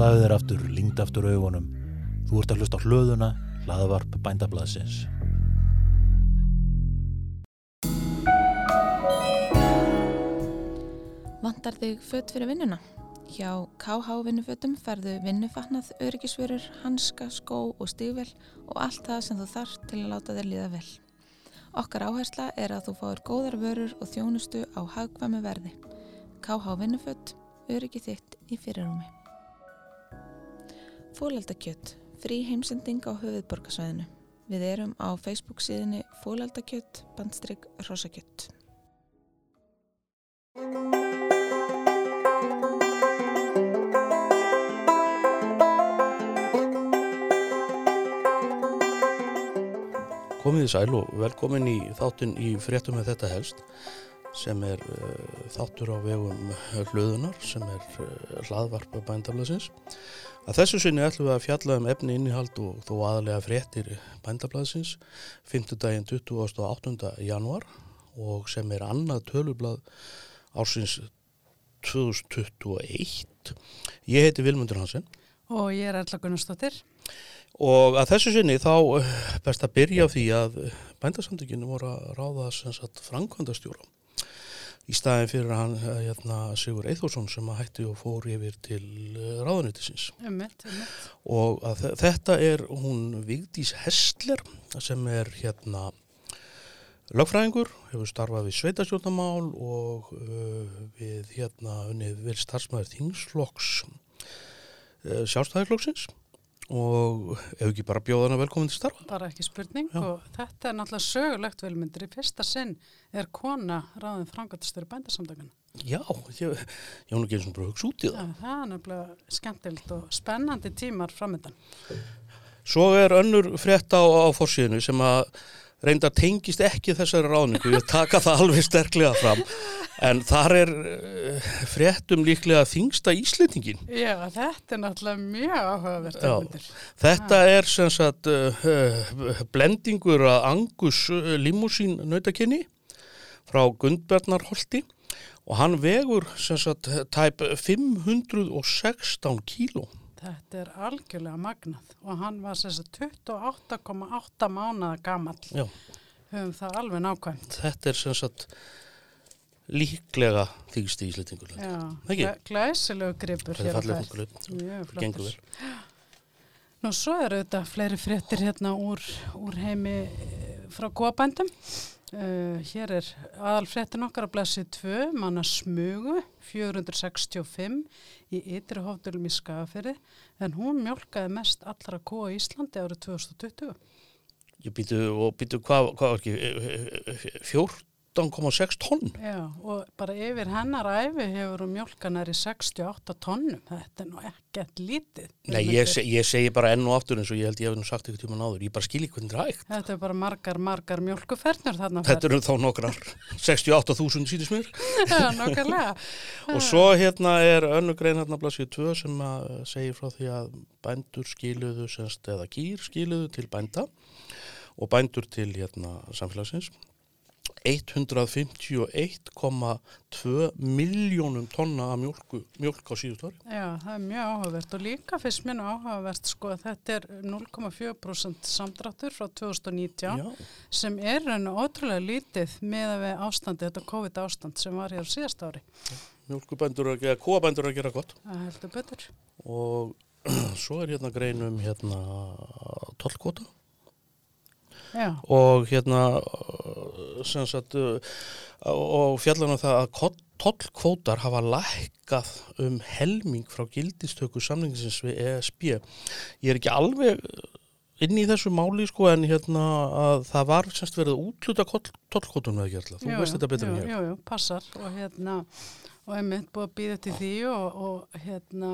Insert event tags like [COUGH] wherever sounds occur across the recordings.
Slaðu þér aftur, lingd aftur augunum. Þú ert að hlusta á hlöðuna, hlaðvarp bændablaðsins. Vantar þig fött fyrir vinnuna? Hjá KH vinnufötum ferðu vinnufatnað, öryggisvörur, hanska, skó og stígvel og allt það sem þú þarf til að láta þér líða vel. Okkar áhersla er að þú fáir góðar vörur og þjónustu á hagkvæmi verði. KH vinnufött, öryggi þitt í fyrirrúmi. Fólaldakjött, frí heimsending á höfuðborgarsvæðinu. Við erum á Facebook síðinni Fólaldakjött, bandstrygg, rosakjött. Komið í sæl og velkomin í þáttun í fréttum með þetta helst sem er uh, þáttur á vegum hlöðunar sem er uh, hlaðvarpa bændablasins. Að þessu sinni ætlum við að fjalla um efni innihald og þó aðalega fréttir bændablasins 5. daginn 28. januar og sem er annað tölublad ársins 2021. Ég heiti Vilmundur Hansen. Og ég er Erla Gunnarsdóttir. Og að þessu sinni þá best að byrja á því að bændasamtökinu voru að ráða sagt, framkvæmdastjóra í staðin fyrir hann hérna, Sigur Eithórsson sem að hætti og fór yfir til ráðanýttisins. Ummitt, ummitt. Og þetta er hún Vigdís Hessler sem er hérna lögfræðingur, hefur starfað við sveitastjórnamál og uh, við hérna unnið vil starfsmæður Þingsflokks uh, sjálfstæðarflokksins og ef ekki bara bjóða hana velkomin til starfa. Bara ekki spurning Já. og þetta er náttúrulega sögulegt velmyndir. Í fyrsta sinn er kona ráðin frangatistur í bændasamdagana. Já, ég, ég hún ekki eins og bara hugsa út í það. Ja, það er náttúrulega skemmtilegt og spennandi tímar framöndan. Svo er önnur frétt á, á fórsíðinu sem að reynda tengist ekki þessari ráðningu, ég taka það alveg sterklega fram, en þar er uh, fréttum líklega þingsta Íslendingin. Já, þetta er náttúrulega mjög áhugavert Já. Þetta er sem sagt uh, blendingur að Angus uh, Limousin nautakinni frá Gundbjarnarholti og hann vegur sem sagt tæp 516 kíló. Þetta er algjörlega magnað og hann var sem sagt 28,8 mánuða gamall. Já. Höfum það alveg nákvæmt. Þetta er sem sagt líklega þingsti Íslendingur. Já, Ekki? glæ- glæsilegu gripur Þetta er hér á fallið ferð. fólkuleg, Mjög gengur flottur. vel. Nú svo eru þetta fleiri fréttir hérna úr, úr heimi frá góabændum. Uh, hér er aðal fréttin okkar að blessi tvö, manna smugu, 465 í ytri hófdölum í Skafiri, en hún mjölkaði mest allra kóa í Íslandi árið 2020. Ég býtu og býtu hvað, var ekki, 14,6 tonn? Já, og bara yfir hennar æfi hefur hún mjölkanar í 68 tonnum. Þetta er nú ekkert lítið. Nei, ég, se- ég segi bara enn og aftur eins og ég held ég hef nú sagt ykkur tíma náður, ég bara skil ekki hvernig það er hægt. Þetta er bara margar, margar mjölkufernur þarna. Þetta eru þá nokkrar [LAUGHS] 68.000 sínist mér. Já, nokkarlega. [LAUGHS] Og svo hérna er önnu grein hérna blassið 2 sem að segir frá því að bændur skiluðu semst eða kýr skiluðu til bænda og bændur til hérna samfélagsins 151,2 miljónum tonna mjölku, mjölk á síðust ári. Já, það er mjög áhugavert og líka fyrst minn áhugavert sko að þetta er 0,4% samdráttur frá 2019 Já, sem er raun og ótrúlega lítið með að við ástandi, þetta COVID ástand sem var hér síðast ári. mjölkubændur að gera, kóabændur að gera gott. Það heldur betur. Og [CLEARS THROAT] svo er hérna grein um hérna tollkvota Já, og hérna sagt uh, og fjallan um það að tollkvótar hafa lækkað um helming frá gildistöku samlinginsins við ESB. Ég er ekki alveg inn í þessu máli sko en hérna að það var semst verið útluta með ekki alltaf. Þú jú, veist þetta betur jú, en ég. Jú, jú, passar og hérna og einmitt búið að býða til því og, og hérna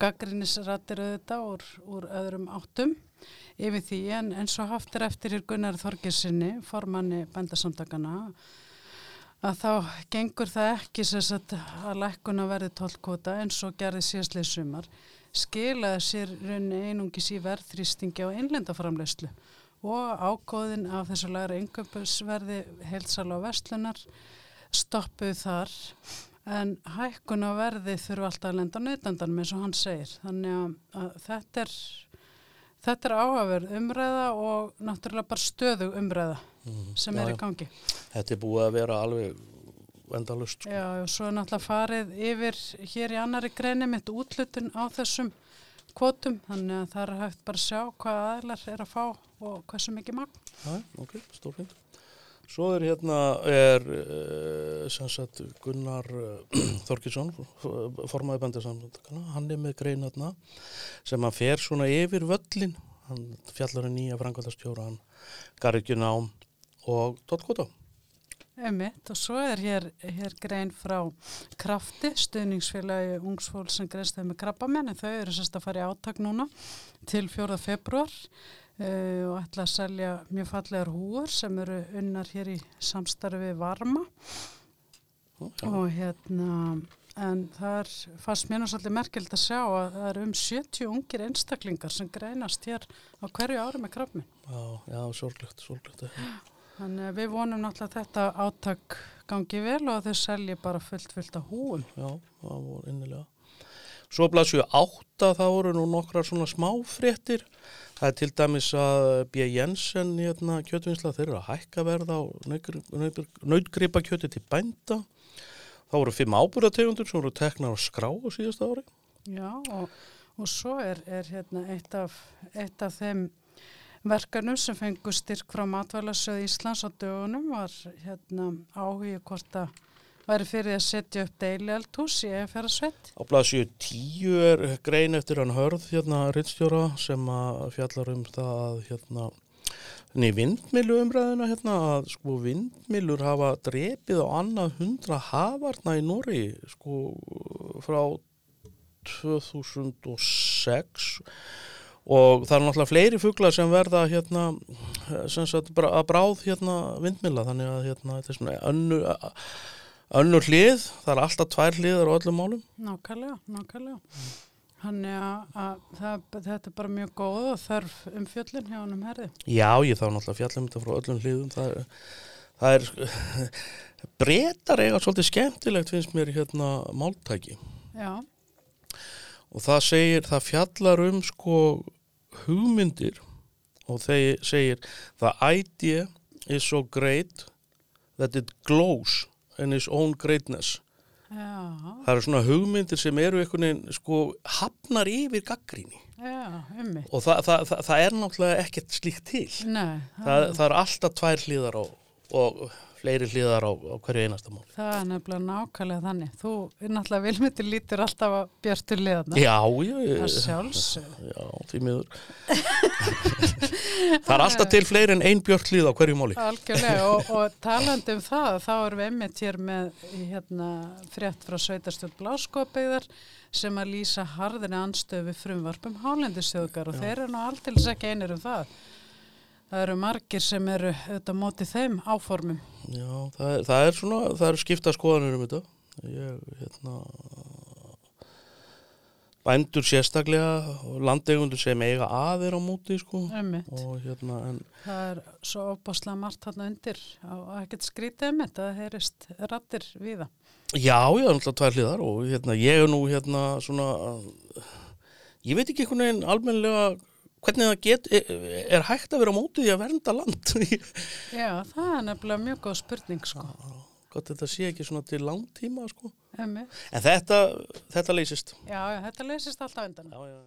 gaggrinnisrættir auðvitað úr, úr öðrum áttum yfir því. En eins og haft er eftir hér Gunnar Þorgersinni, formanni bændasamtakana að þá gengur það ekki sagt að lækkuna verði tólkvota eins og gerði síðastlið sumar. Skilaði sér raunni einungis í verðþrýstingi á innlendaframleyslu og ágóðin af þessu læra yngöpusverði heilsala og vestlunar stoppuð þar. En hækkun á verði þurfa alltaf að lenda á neytandanum eins og hann segir. Þannig að, að þetta er, þetta er áhaverð umræða og náttúrulega bara stöðu umræða Mhm. sem Já, er já. í gangi. Þetta er búið að vera alveg endalust. Sko. Já, og svo er náttúrulega farið yfir hér í annari greini mitt útlutun á þessum kvotum, þannig að það er hægt bara að sjá hvað aðlar er að fá og hversu mikið magn. Já, ok, stórfint. Svo er hérna, er sem sagt Gunnar [CLEARS THROAT] uh, Þorkilsson, formaði bændarsamtökana, hann er með grein hérna sem hann fer svona yfir völlin, hann fjallar um nýja frangvaldastjóra, hann garrigjun ám og Dottkota. Einmitt, og svo er hér, hér grein frá krafti, stuðningsfélagi ungsfól sem greinst þau með krabbamenn en þau eru sérst að fara í átak núna til 4. februar uh, og ætla að selja mjög fallegar húur sem eru unnar hér í samstarfi Varma og hérna en það er, fannst mér svolítið merkjöld að sjá að það eru um 70 ungir einstaklingar sem greinast hér á hverju ári með krabbmenn. Já, já, sorglegt, sorglegt. Þannig að við vonum náttúrulega að þetta átak gangi vel og að þau selji bara fullt fullt af húum. Já, það voru innilega. Svo blasju átta, það voru nú nokkrar svona smáfréttir. Það er til dæmis að B. Jensen, hérna, kjötvinnsla, þeir eru að hækka verða á nautgripa kjöti til bænda. Það voru fimm ábúrategundur sem voru teknar á skrá á síðasta ári. Já, og, og svo er, er hérna eitt af, eitt af þeim verkanum sem fengur styrk frá Matvælasöð Íslands á dögunum var hérna áhugi hvort að væri fyrir að setja upp deilieldhús í EFR-sveit. Á blasju tíu er grein eftir hann hörð, hérna, rittstjóra sem að fjallar um það að, hérna, Nei, vindmilu umræðina hérna að sko vindmilur hafa drepið á annað hundra hafarna í Nóri sko frá 2006 og það er náttúrulega fleiri fuglar sem verða hérna sem sagt að bráð hérna vindmila þannig að hérna þetta er svona önnur, önnur hlið, það er alltaf tvær hliðar á öllum málum. Nákvæmlega, nákvæmlega. Þannig að, að það, þetta er bara mjög góð og þörf um fjöllin hjá honum herði. Já, ég þá náttúrulega fjallum þetta frá öllum hliðum það er, það er [LAUGHS] breytar eiga svolítið skemmtilegt finnst mér hérna máltæki Já, og það segir, það fjallar um sko hugmyndir og þeir segir the idea is so great that it glows in its own greatness. Já, það eru svona hugmyndir sem eru einhvern veginn sko hafnar yfir gaggríni já, og það, það, það, það er náttúrulega ekkert slíkt til. Nei, það, það eru alltaf tvær hlýðar á, og fleiri hlýðar á, á hverju einasta mál það er nefnilega nákvæmlega þannig. Þú er náttúrulega vilmyndir lítur alltaf að björstu liðana. Já, já, Það já, sjálfsög. [LAUGHS] já, því miður [LAUGHS] Það er alltaf til fleiri en ein björk hlýð á hverju máli Algjörlega [LAUGHS] og, og talandi um það, þá erum við einmitt hér með hérna, frétt frá Sveitarstjórn Bláskopegðar sem að lýsa harðinni anstöðu við frumvarpum hálendisþjóðgar og þeir eru nú alltils ekki einir um það. Það eru margir sem eru auðvitað mótið þeim áformum. Já, það er, það er svona, það eru skipta skoðanir um þetta. Ég, hérna Bændur sérstaklega og landegundur sem eiga aðeir á móti sko. Og hérna en Það er svo opaslega margt þarna undir. Og ekkert skrítið um þetta, það heyrist rattir við það. Já, er náttúrulega tvær hliðar og hérna, ég er nú hérna svona, ég veit ekki einhvern veginn almennilega hvernig það get, er, er hægt að vera á móti því að vernda land. [LAUGHS] Já, það er nefnilega mjög góð spurning sko. Gott þetta sé ekki svona til langtíma, sko. Emmi. En þetta, þetta leysist. Já, já, þetta leysist alltaf undan. Já, já.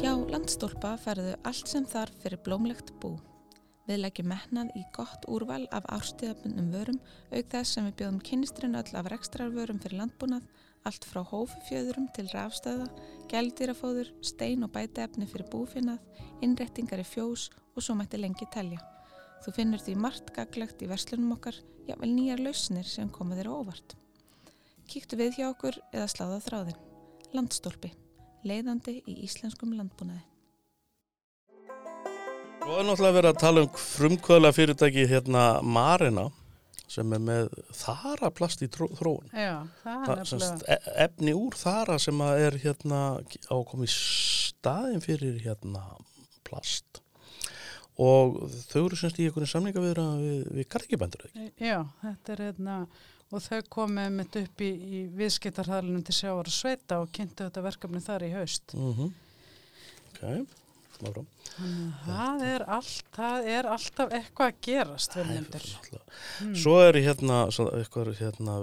Hjá landstólpa færðu allt sem þarf fyrir blómlegt bú. Við leggjum metnað í gott úrval af árstíðabundnum vörum auk þess sem við bjóðum kynstrinn öll af rekstrarvörum fyrir landbúnað, allt frá hófufjöðurum til rafstöða, gældýrafóður, stein og bætaefni fyrir búfinnað, innrettingar í fjós og svo mætti lengi telja. Þú finnur því margt gaglegt í verslunum okkar, jável nýjar lausnir sem koma þér óvart. Kíktu við hjá okkur eða sláða þráðin. Landstólpi leiðandi í íslenskum landbúnaði. Svo er náttúrulega verið að tala um frumkvöðla fyrirtæki hérna Marina sem er með þaraplast í þróun. Já, það Það, e- efni úr þara sem er hérna á að koma í staðin fyrir hérna plast og þau eru semst í einhvern samninga við, við, við garðikibændur Já, þetta er hérna og þau komið mitt upp í, í viðskiptarhæðlunum til sjávar og sveita og kynntu þetta verkefni þar í haust. mm -hmm. Ok, smáfram Það er, allt, það er alltaf eitthvað að gerast, er Mm. Svo er hérna, svo, eitthvað, hérna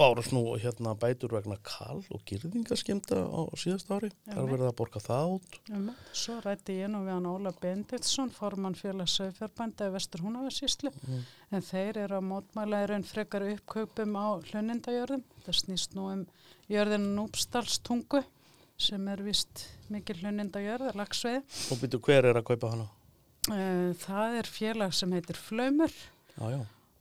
bárust nú hérna bætur vegna kall og girðingaskemta á síðast ári. Það er verið að borga það út. Um, svo rætti ég nú við hann Óla Benditsson, formann félags sögfjörbænda í Vestur Húnavarsíslu, Mm. en þeir eru að mótmæla er einn frekar uppkaupum á hlunindajörðum. Það snýst nú um jörðinu Núpsdalstungu sem er vist mikil hlunindajörð, lagsveið. Og byrju hver er að kaupa hana? Uh, það er félag sem heitir Flaumur já.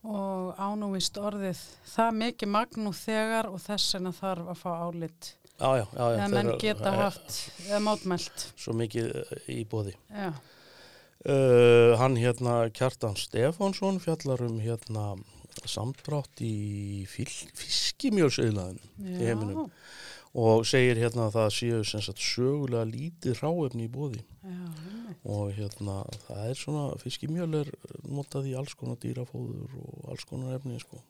og ánúvist orðið það mikið magn nú þegar og þess vegna þarf að fá álit Já, já, já. já eða menn geta eh, haft eða mótmælt. Svo mikið eh, í bóði. Já. Uh, hann hérna Kjartan Stefánsson fjallar um hérna samdrátt í fiskimjölsauðlaðin í heiminum og segir hérna að það séu sagt sögulega lítið ráefni í bóði og hérna það er svona fiskimjöl er notað í alls konar dýrafóður og alls konar efni sko.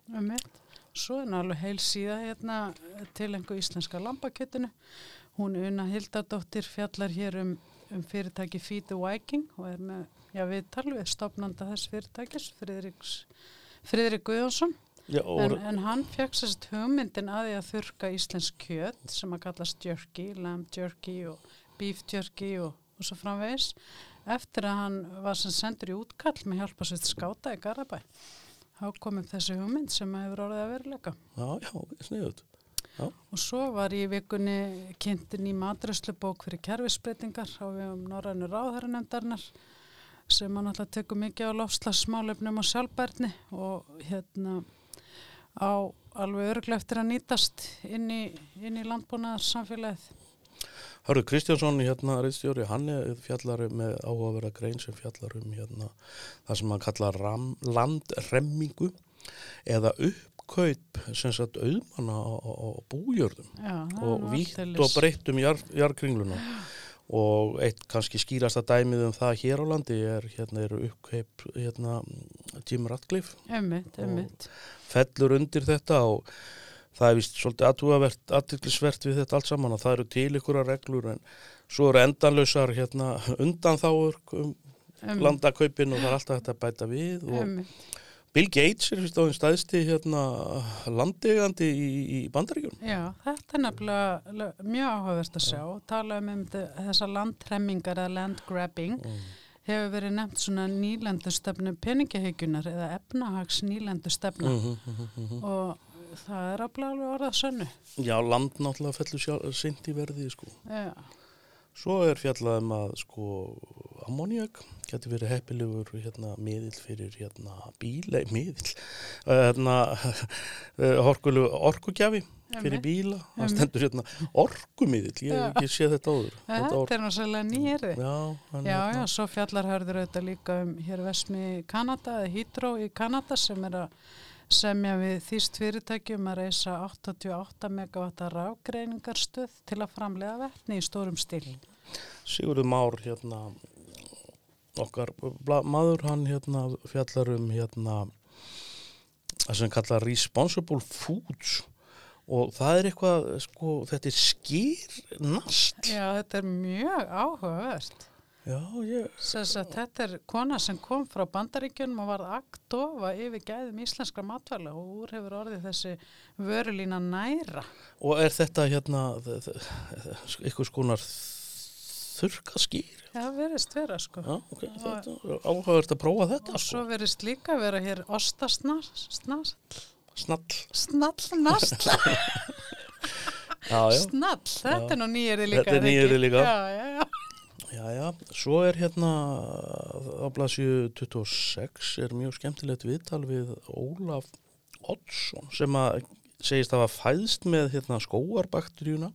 Svo er alveg heil síða hérna til einhver íslenska lambakjötinu. Hún Una Hildardóttir fjallar hér um, um fyrirtæki Feed the Viking og er með, já við talum við stopnanda þess fyrirtækis, Friðrik Guðjónsson. Já, En, en hann fekk sérst hugmyndin að því að þurka íslensk kjöt sem að kallast jerky, lamb jerky og beef jerky og, og svo framvegis eftir að hann var sem sendur í útkall með hjálpa sér skáta í Garabæ. Þá kom upp þessi hugmynd sem hefur orðið að veruleika. já, já, sniðut Og svo var í vikunni kynntin í matröslubók fyrir kerfisbreytingar á við um norrænu ráðherranemndarnar sem hann alltaf tekur mikið á lofslagsmálefnum og sjálfbærni og hérna á alveg örglega eftir að nýtast inn í, í landbúnaðar samfélagið. Hörru Kristjánsson hérna reistjóri, hann er fjallar með áhugaverða grein sem fjallar um hérna það sem hann kallar ram, landremmingu eða uppkaup sem sagt auðmanna á, á, bújörðum Já, og vítt og breytt um jar, jarkringluna og eitt kannski skýrasta dæmið um það hér á landi er hérna eru uppkaup hérna Jim Ratcliffe Einmitt, og- einmitt. fellur undir þetta og það er vist svolítið aðtúavert, aðtillisvert við þetta allt saman að það eru til ykkur reglur en svo eru endanlausar hérna undanþáur um Einmitt, landakaupin og það er alltaf hægt að bæta við og einmitt. Bill Gates er fyrst á þinn staðsti hérna landegandi í, í bandaríkjum. Já, þetta er nefnilega le- mjög áhugavert að sjá. Tala um, um þessa landtremmingar eða land grabbing Mm. hefur verið nefnt svona nýlendustefnu peningahygjunar eða efnahags nýlendustefna Mm -hmm. og það er alveg alveg orðað sönnu. Já, land náttúrulega fellur sint í verði sko. Já, Svo er fjallað um að sko ammoniak getur verið heppilegur hérna miðill fyrir hérna bíla, miðill, uh, [LAUGHS] hérna [LAUGHS] orkugjafi fyrir bíla, það stendur hérna orkumiðill, ég hef Já. ekki séð þetta áður. þetta ork- er náttúrulega nýjeri. Já, hann, Já, hérna- já, svo fjallarhörður auðvitað líka um hér vesmi í Kanada eða Hydro í Kanada sem er að semja við þýst fyrirtækjum að reysa 88 megavatta rafgreiningarstöð til að framlega vetni í stórum stíl. Sigurður Már hérna okkar maður hann hérna fjallar um hérna það sem kallar responsible foods og það er eitthvað sko þetta er skýrnast Já, þetta er mjög áhugavert. Já ég Sess að þetta er kona sem kom frá bandaríkjunum og varð aktofa yfir gæðum íslenskra matvæla og úr hefur orðið þessi vörulína næra. og er þetta hérna eitthvað skonar þurka skýr Það verðist vera sko. já ok þetta er áhugavert að prófa þetta Og svo sko. verðist líka vera hér ostasnar, snar, snall snall, [LAUGHS] já já snall, þetta Já. er nú nýjeri líka. Þetta er nýyrði líka. Já, já, já. Já, já, svo er hérna á blasju 26 er mjög skemmtilegt viðtal við Ólaf Oddsson sem að segist að hafa fæðst með hérna skóarbakteríuna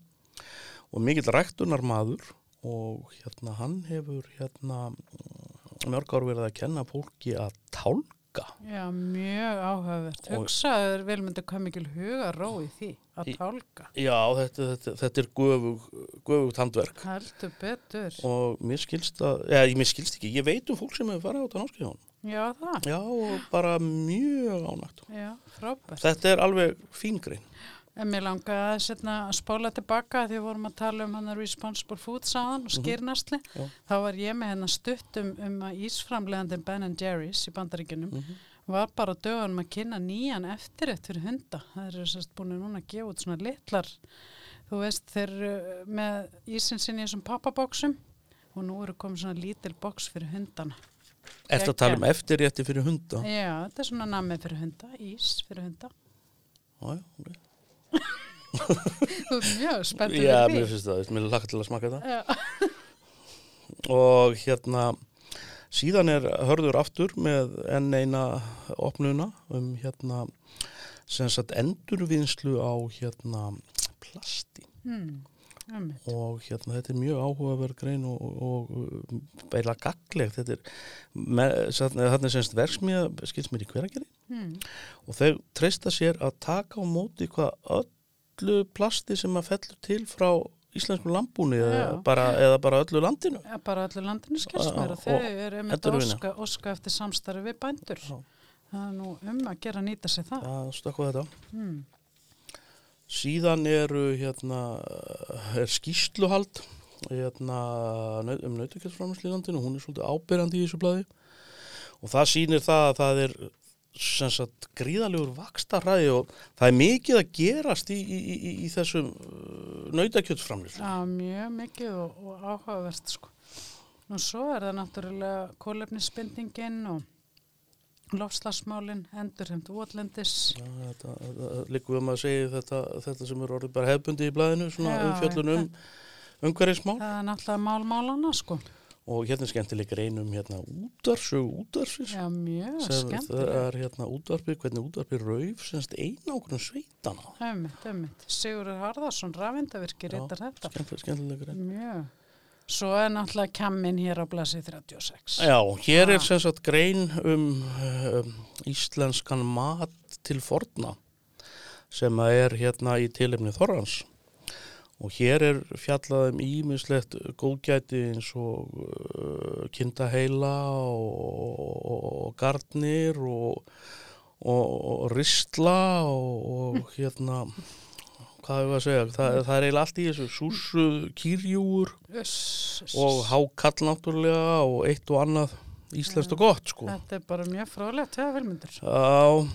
og mikill ræktunar maður og hérna hann hefur hérna mörg ár verið að kenna fólki að tálka tálka. Já, mjög áhugavert. Hugsaður vel myndi hvað mikil hugaró í því að tálka. Já, þetta, þetta, þetta er göfug, göfugt handverk Heldur betur. og mér skilst að, eða mér skilst ekki, ég veit um fólk sem hefur farið á þetta námskeiðun. Já, það. Já, bara mjög ánægt. Já, frábært. Þetta er alveg fíngrein. En mér langaði að setna, spóla tilbaka því við vorum að tala um hann Responsible Food sáðan og skýrnastli. Já. Þá var ég með hennar stutt um, um að ísframlegandin Ben Jerry's í bandaríkjunum var bara á dögunum að kynna nýjan eftirrétt fyrir hunda. Það eru sérst búin núna að gefa út svona litlar, þú veist, þeir með ísinn sinni í þessum pappabóksum og nú eru komið svona lítil bóks fyrir hundana. Ertu að tala um eftirrétti fyrir hunda? Já, þetta er svona namið fyrir hunda, ís fyrir hunda. Já, já, ok. Þú er mjög spenntur Já, fyrir mér því. finnst það, mér lakka til að smaka. Já. Og hérna, síðan er hörður aftur með enn eina opnuna um hérna, sem sagt endurvinnslu á hérna plasti. Hmm. Og hérna þetta er mjög áhugaverð grein og, og, og beila gagleg þetta er, þarna er semst verksmiða, skils mér í hveragerði Hmm. og þau treysta sér að taka á móti hvað öllu plasti sem að fellur til frá íslensku lambúni eða bara, eða bara öllu landinu Ja, bara allir landinu skilst Já, mér og þau eru að endurvinna. óska, óska eftir samstarfi við bændur. Já. Það er nú um að gera nýta sér það. það stökku þetta Hmm. Síðan eru hérna er skýsluhald hérna, um nautakjöldframherslu í landinu. Hún er svolítið ábyrjandi í þessu blaði. Og það sýnir það að það er sagt gríðalegur vakstarræði og það er mikið að gerast í, í, í, í þessum nautakjöldframherslu Já, mjög mikið og, og áhugavert sko. Nú svo er það náttúrulega kólefnisbindingin og lofslagsmálin, endurheimt votlendis. Já, þetta, þetta við um að segja þetta, þetta sem er orðið bara hefbundi í blaðinu svona Já, um umhverfismál Það er náttúrulega málmálana sko. og hérna er skemmtileg grein um hérna útarsög útarsins Já, mjög sem það er hérna útvarpið, hvernig útvarpið rauf semst einangrun sveitana Ömmit, ömmit. Sigurður Harðarsson, rafindavirki, Já. rítar þetta. skemmtileg, skemmtileg grein Mjög. Svo er náttúrulega kemmin hér á blasi 36. Já, hér Já. er sem sagt grein um, um íslenskan mat til forna sem er hérna í tilefni Þorrans og hér er fjallað um ímislegt góðgæti eins og uh, kindaheila og, og og, og, og ristla og, og hérna hvað hefur að segja, það, það er eiginlega allt í þessu súsu kýrjúur Uss, uss. og hákall náttúrulega og eitt og annað íslenskt og gott sko. Þetta er bara mjög fróðlegt höfa vilmundur.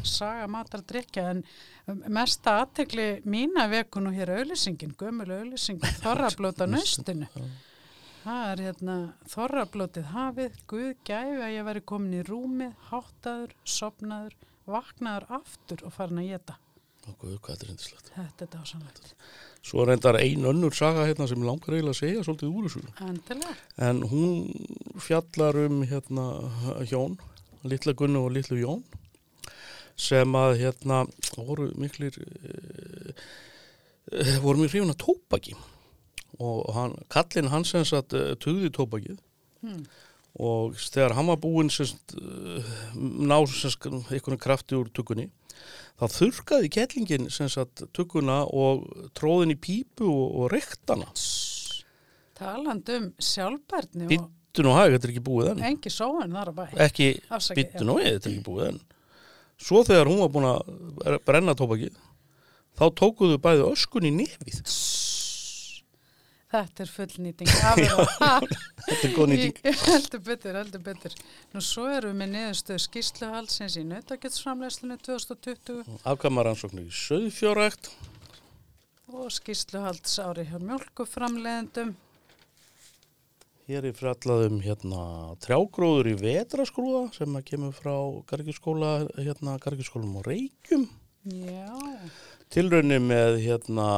Saga matar drikja en um, mesta aðtegli mína veku nú hér auðlýsingin, gömul auðlýsingin, [LAUGHS] þorrablót á nöstinu. Það er hérna þorrablótið hafið, Guð gæfi að ég veri komin í rúmið, háttaður, sopnaður, vaknaður aftur og farin að geta. Guð, hvað þetta er reyndislegt. Þetta er dásanlegt. Svo reyndar ein önnur saga hérna sem langar eiginlega að segja svolítið úr þessu. Endilega. En hún fjallar um hérna hjón, litla Gunnu og litlu Jón sem að hérna voru miklir uh, voru mjög hrifun að tópaki og hann, kallinn hans sem sagt uh, tuði tópakið Hmm. og þegar hann var búinn sem sagt, ná sem sagt einhvern krafti úr tukunni þá þurrkaði kettlingin sem sagt tukuna og tróðin í pípu og, og rektana Taland um sjálfbærni og Bittu nú hæg, þetta er ekki búið enn. Engi sóin þar að bæ. ekki Afsakið, bittu nú við, þetta er ekki búið enn. Svo þegar hún var búin að brenna tópakið þá tókuðu bæði öskun í nefið Þetta er fullnýting. [LAUGHS] Þetta er góð nýting. [LAUGHS] Heldur betur, heldur betur. Nú svo erum við með niðurstöðu skýrsluhaldsins í nautakjötsframlæslinu 2020 afkamaransóknir í söðfjórækt og skýrsluhaldsári hjá mjölkuframleðendum. hér er fjallað um hérna trjágróður í vetraskrúða sem kemur frá gargiskóla hérna gargiskólum og reykjum. Já, tilraunni með hérna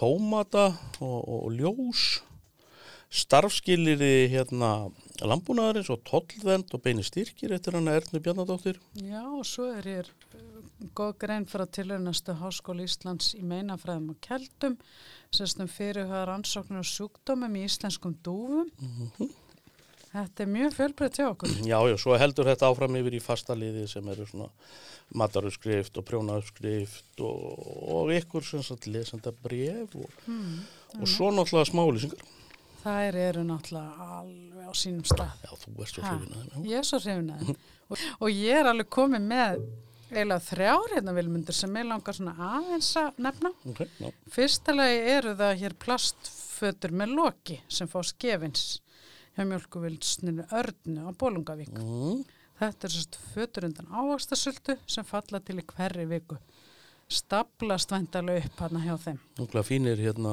tómata og, og ljós starfskiliri hérna lambúnaðarins og tollvend og beini styrkir eftir hana Ernu Bjarnadóttir já og svo er hér uh, góð grein frá tilhörnastu Háskóli Íslands í meinafræðum og keldum sérst um fyrirhugaðar ansóknir og sjúkdómum í íslenskum dúfum. Þetta er mjög fjölbreytt hjá okkur. [CLEARS THROAT] Já, já, svo heldur þetta áfram yfir í fasta liði sem eru svona mataruppskrift og prjónauppskrift og, og ykkur sem sagt lesenda bref og, Hmm. og svo náttúrulega smálýsingar. Það eru náttúrulega alveg á sínum stað. Já, þú ert svo Ha, hrifin að þeim. Ég er svo hrifin að þeim. Og, og ég er alveg komið með eiginlega þrjár hérna vilmundur sem ég langar svona aðeins að nefna. Ok, já. Fyrsta lagi eru það hér plastfötur með loki sem fá skefins hjá mjölkuvilsninu Örnu á Bólungavík. Mm. Þetta er sérst fötur undan ávakstasöldu sem falla til í hverri viku. Staplast væntalega upp hana hjá þeim. Núkla fínir hérna,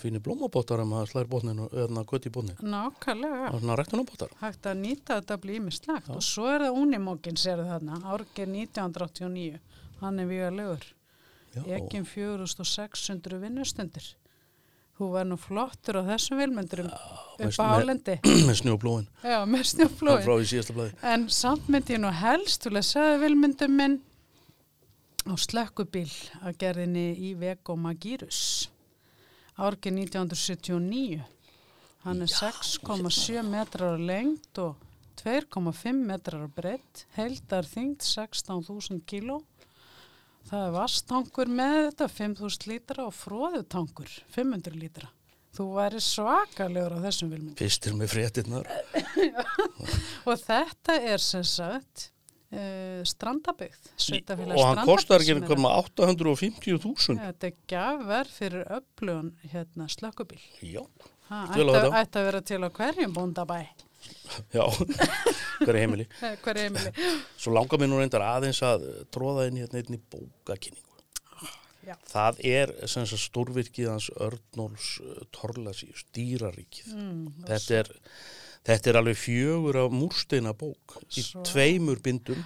fínir blómabótar að maður slær botninu, eða gött í botninu. Nákvæmlega. Er svona rektunabótar. Hægt að nýta þetta blí ímislegt Já. og svo er það unimókin, sérðu þarna, árgeir 1989. Hann er við að lögur. Ekin 4600 vinnustundir. Þú var nú flottur á þessum vilmyndurum upp á hálendi. með [CLEARS THROAT] snjóblóin. Já, með snjóflói. Frá í síðasta blæði. En samt myndi ég nú helst að segja vilmyndum minn á slökkubíl að gerðinni í Vego Magirus. Árgeir 1979. Hann er 6,7 metrar á lengt og 2,5 metrar á breytt. Heldar þyngd 16.000 kíló. Það er vastangur með þetta 5.000 lítra og fróðutangur 500 lítra. Þú væri svakalegur á þessum vilmyndum. Fyrstir með fréttinnar. [LAUGHS] Og þetta er sem sagt uh, strandabyggð, sveitafélag Og hann kostar ekki er einhverjum að- 850.000. Þetta er gjafverð fyrir öflugun hérna slökkubíl. Já, þetta. ætti að vera til á hverjum bóndabæ, já. [LAUGHS] Hver er heimili? [LAUGHS] hver heimili. [LAUGHS] Svo langar mér nú reyndar aðeins að eh, tróða inn hérna einni bókakynningu. Já. Það er sagt stórvirkið hans Örnóls Torlasi, Stýraríkið. Mm, Þetta er, þetta er alveg fjögur af múrsteina bók í Svo- tveimur bindum.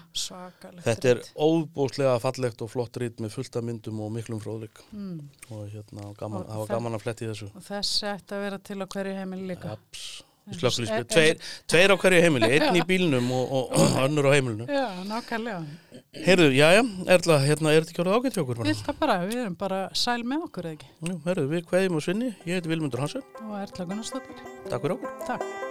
Þetta er óbúslega fallegt og flott rít með fullta myndum og miklum fróðleik Mm, og hérna, gaman, Og það- gaman að fletti þessu. og þessi ætti að vera til á hverju heimili líka. Aps, En- slökklisku, en- tveir, tveir á hverju heimili, [LAUGHS] einn í bílnum og, og, og [CLEARS THROAT] önnur á heimilinu. Já, nákvæmlega. Heyrðu, já, já, Erla, hérna, er þetta ekki orðið ágætt hjá okkur? það bara, við erum bara sæl með okkur eða ekki. Jú, heyrðu, við kveðjum og svinni, ég heiti Vilmundur Hansen, Og Erla Gunnarsdóttir. takk fyrir okkur. Takk.